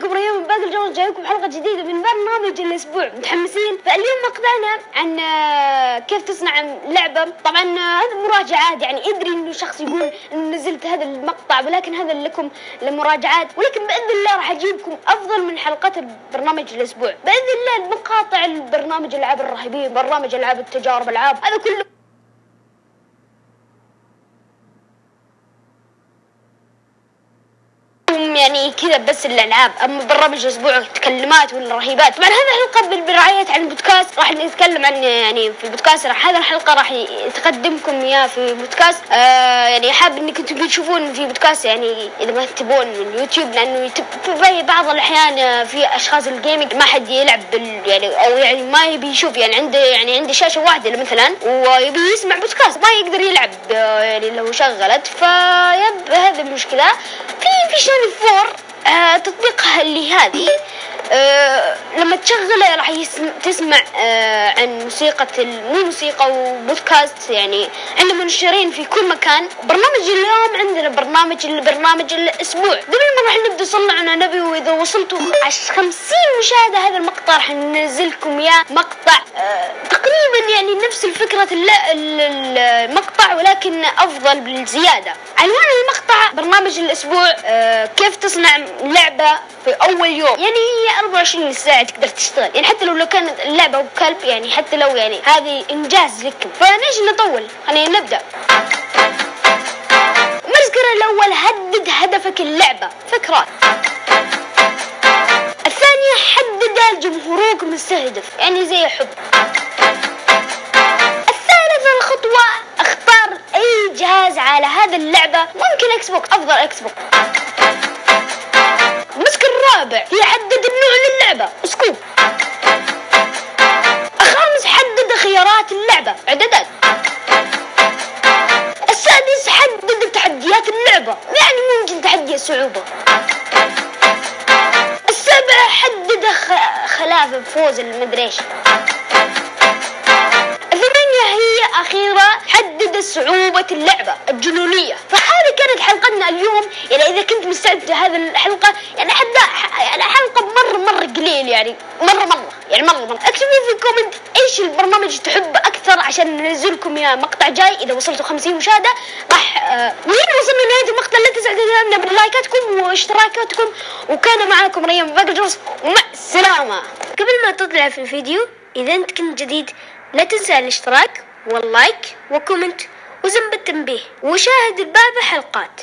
ريان من باقي الجوز جايكم حلقة جديدة من برنامج الأسبوع. متحمسين؟ فاليوم مقطعنا عن آه، كيف تصنع لعبة طبعا آه، هذا مراجعات يعني ادري إنه شخص يقول نزلت هذا المقطع ولكن هذا لكم لمراجعات. ولكن بإذن الله راح أجيبكم أفضل من حلقات البرنامج الأسبوع. بإذن الله مقاطع البرنامج ألعاب الرهيبين برنامج ألعاب التجارب ألعاب هذا كله يعني كذا بس الألعاب. أما برنامج الأسبوع تكلمات ولا رهيبات طبعا هذه الحلقة برعايه عن البودكاست. راح نتكلم عن يعني في البودكاست. راح هذه الحلقة راح تقدمكم اياه في بودكاست آه يعني حاب إنك أنتم تشوفون في بودكاست يعني إذا ما تبون من اليوتيوب لأنه في بعض الأحيان في أشخاص الجيمنج ما حد يلعب بال يعني أو يعني ما يبي يشوف. يعني عنده يعني عنده شاشة واحدة مثلا ويبي يسمع بودكاست. ما يقدر يلعب آه، يعني لو شغلت. فيب هذه المشكلة. فور آه تطبيقها اللي هذه آه لما تشغله راح تسمع آه عن موسيقى مو موسيقى وبودكاست يعني عندنا منشرين في كل مكان. برنامج اليوم عندنا برنامج برنامج الأسبوع. قبل ما راح نبدأ صنعنا نبي وإذا وصلتوا 50 مشاهدة هذا المقطع راح ننزل لكم إياه. مقطع تقريبا يعني نفس الفكرة المقطع ولكن أفضل بالزيادة. عنوان المقطع برنامج الأسبوع آه كيف تصنع لعبة في أول يوم؟ يعني هي 24 ساعة تقدر تشتغل. يعني حتى لو لو كانت اللعبة بكلب يعني حتى لو يعني هذه إنجاز لكم. فليش نطول. خلينا نبدأ. المذكرة الأول حدد هدفك اللعبة. فكرات الثانية حدد جمهورك المستهدف يعني زي حب. على هذا اللعبة ممكن إكس بوك أفضل إكس بوك المسك الرابع يحدد النوع للعبة. سكوب الخامس حدد خيارات اللعبة. اعدادات السادس حدد تحديات اللعبة. يعني ممكن تحدي الصعوبة السابع حدد خلاف فوز المدري إيش أخيرا حدد صعوبة اللعبة الجنونية. فهذه كانت حلقتنا اليوم يعني إذا كنت مستعد لهذه الحلقة يعني حتى يعني حلقة مرة مرة قليل يعني مرة مرة يعني مرة مرة. اكتبوا في ال comment إيش البرنامج تحب أكثر عشان ننزلكم يا مقطع جاي. إذا وصلتوا 50 مشاهدة راح آه وهنا وصلنا لنهاية المقطع؟ لا تنسوا تدعمنا بلايكاتكم واشتراكاتكم. وكان معاكم ريان باقي الجرس ومع السلامة. قبل ما تطلع في الفيديو إذا أنت كنت جديد لا تنسى الاشتراك وال like و comment وزر التنبيه وشاهد باقي الحلقات.